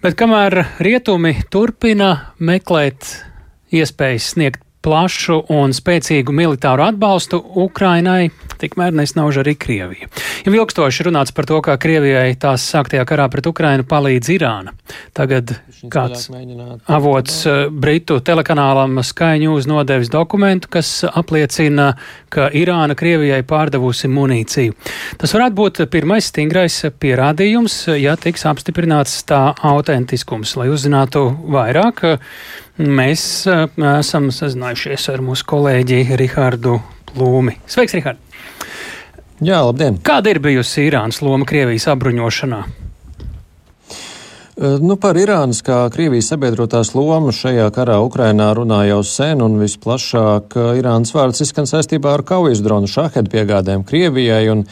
Bet kamēr rietumi turpina meklēt iespējas sniegt plašu un spēcīgu militāru atbalstu Ukrainai, tikmēr nesnauž arī Krievija. Jau ilgstoši runāts par to, kā Krievijai tās sāktajā karā pret Ukrainu palīdz Irāna. Tagad kāds avots eh, Britu telekanālam Sky News nodevis dokumentu, kas apliecina, ka Irāna Krievijai pārdevusi munīciju. Tas varētu būt pirmais stingrais pierādījums, ja tiks apstiprināts tā autentiskums, lai uzzinātu vairāk. Mēs esam sazinājušies ar mūsu kolēģi Rihardu Plūmi. Sveiks, Rihard! Jā, labdien! Kāda ir bijusi Irānas loma Krievijas apbruņošanā? Nu, par Irānas kā Krievijas sabiedrotās lomu šajā karā Ukrainā runā jau sen, un visplašāk Irānas vārds izskan saistībā ar kaujas dronu šahedu piegādēm Krievijai. Un,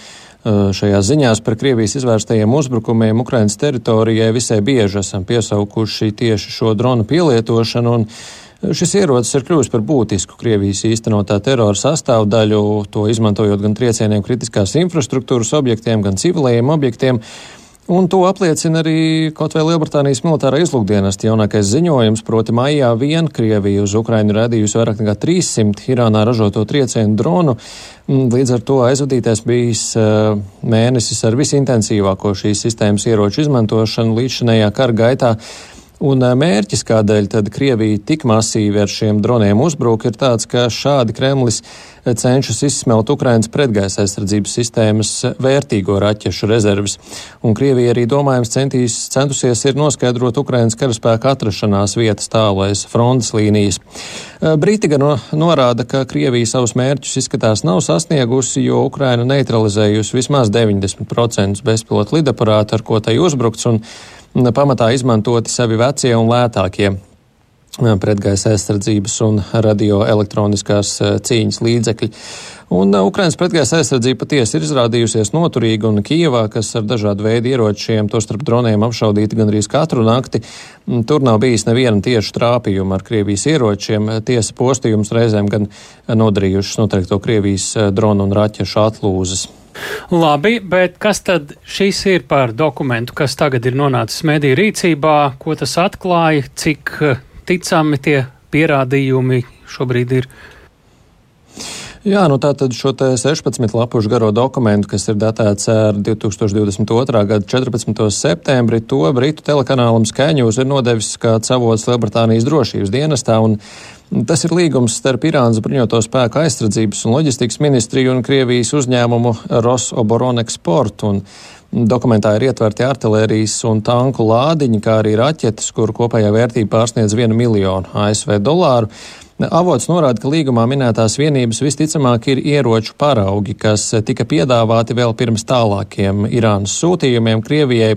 Eh, šajās ziņās par Krievijas izvērstajiem uzbrukumiem Ukrainas teritorijai visai bieži esam piesaukuši tieši šo dronu pielietošanu. Un eh, Šis ierocis ir kļuvis par būtisku Krievijas īstenotā terora sastāvdaļu, to izmantojot gan triecieniem kritiskās infrastruktūras objektiem, gan civilējiem objektiem. Un to apliecina arī kaut vai Lielbritānijas militārā izlūkdienesta jaunākais ziņojums, proti maijā vien Krievija uz Ukrainu radījusi vairāk nekā 300 Irānā ražoto triecienu dronu. Līdz ar to aizvadītais bijis uh, mēnesis ar visintensīvāko šīs sistēmas ieroču izmantošanu līdz šinējā kara gaitā. Un mērķis, kādēļ tad Krievija tik masīvi ar šiem droniem uzbruk, ir tāds, ka šādi Kremlis cenšas izsmelt Ukrainas pretgaisa aizsardzības sistēmas vērtīgo raķešu rezerves. Un Krievija arī domājams centīs, centusies ir noskaidrot Ukrainas karaspēka atrašanās vietas tālais frontes līnijas. Briti gan no, norāda, ka Krievija savus mērķus izskatās nav sasniegusi, jo Ukraina neutralizējusi vismaz 90% bezpilotu lidaparātu, ar ko tai uzbrukts. Pamatā izmantoti savi vecie un lētākie pretgaisa aizsardzības un radioelektroniskās cīņas līdzekļi. Un Ukrainas pretgaisa aizsardzība patiesi ir izrādījusies noturīga, un Kijevā, kas ar dažādu veidu ieročiem, tostarp droniem apšaudīti gandrīz katru nakti, tur nav bijis neviena tieša trāpījuma ar Krievijas ieročiem. Tiesa postījums reizēm gan nodarījušas noteikto Krievijas dronu un raķešu atlūzes. Labi, bet kas tad šis ir par dokumentu, kas tagad ir nonācis mediju rīcībā, ko tas atklāja, cik eh, ticami tie pierādījumi šobrīd ir? Jā, nu tātad šo 16 lapušu garo dokumentu, kas ir datēts ar 2022. gada 14. septembri, to Britu telekanālam Skaņūs ir nodevis kā avots Lielbritānijas drošības dienestā. Un Tas ir līgums starp Irānas bruņoto spēku aizsardzības un loģistikas ministriju un Krievijas uzņēmumu Rosoboronexport. Dokumentā ir ietverti artilērijas un tanku lādiņi, kā arī raķetes, kuru kopējā vērtība pārsniedz 1 miljonu ASV dolāru. Avots norāda, ka līgumā minētās vienības visticamāk ir ieroču paraugi, kas tika piedāvāti vēl pirms tālākiem Irānas sūtījumiem Krievijai.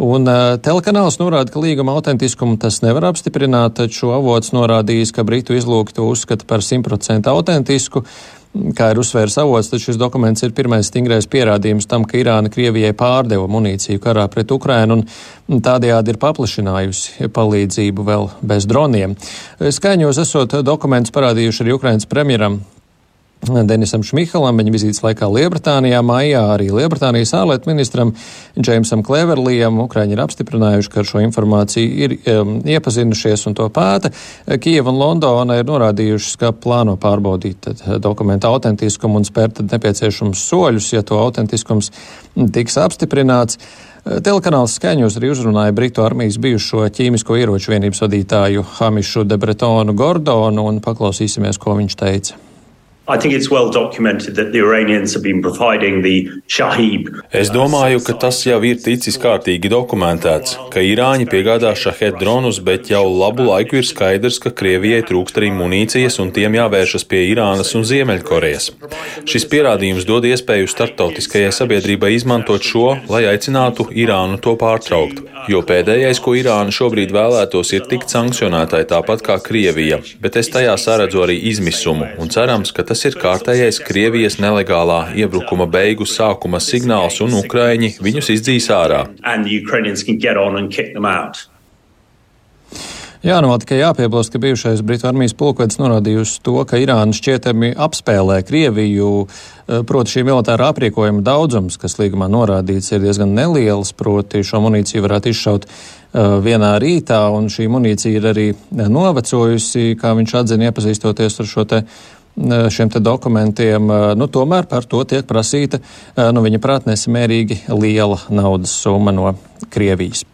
Un uh, telekanāls norāda, ka līguma autentiskumu tas nevar apstiprināt, taču avots norādījis, ka Britu izlūki to uzskata par simtprocentu autentisku. Kā ir uzsvērs avots, tad šis dokuments ir pirmais stingrais pierādījums tam, ka Irāna Krievijai pārdeva munīciju karā pret Ukrainu un tādējādi ir paplašinājusi palīdzību vēl bez droniem. Skaņos esot dokumentus parādījuši arī Ukrainas premjeram Denisam Šmihalam viņa vizītes laikā Lielbritānijā maijā arī Lielbritānijas ārlietu ministram Džeimsam Kleverlijam. Ukraiņi ir apstiprinājuši, ka ar šo informāciju ir um, iepazinušies un to pēta. Kieva un Londona ir norādījušas, ka plāno pārbaudīt dokumentu autentiskumu un spērt nepieciešams soļus, ja to autentiskums tiks apstiprināts. Telekanāls skaņos arī uzrunāja Britu armijas bijušo ķīmisko ieroču vienības vadītāju Hamišu de Bretonu Gordonu un paklausīsimies, ko viņš teica. Es domāju, ka tas jau ir ticis kārtīgi dokumentēts, ka Irāņi piegādā šahed dronus, bet jau labu laiku ir skaidrs, ka Krievijai trūkst arī munīcijas un tiem jāvēršas pie Irānas un Ziemeļkorejas. Šis pierādījums dod iespēju starptautiskajai sabiedrībai izmantot šo, lai aicinātu Irānu to pārtraukt. Jo pēdējais, ko Irāna šobrīd vēlētos, ir tikt sankcionētai tāpat kā Krievija, bet es tajā saredzu arī izmisumu un cerams, ka tas ir kārtējais Krievijas nelegālā iebrukuma beigu sākuma signāls, un Ukraiņi viņus izdzīs ārā. Jā, nu tikai jāpiebilst, ka bijušais Britu armijas pulkvedis norādījusi to, ka Irāna šķietami apspēlē Krieviju, eh, proti šī militārā aprīkojuma daudzums, kas līgumā norādīts, ir diezgan neliels, proti šo munīciju varētu izšaut uh, vienā rītā, un šī munīcija ir arī novecojusi, kā viņš atzina, iepazīstoties ar šo te šiem te dokumentiem, nu, tomēr par to tiek prasīta, nu, viņa prāt, nesamērīgi liela naudas summa no Krievijas.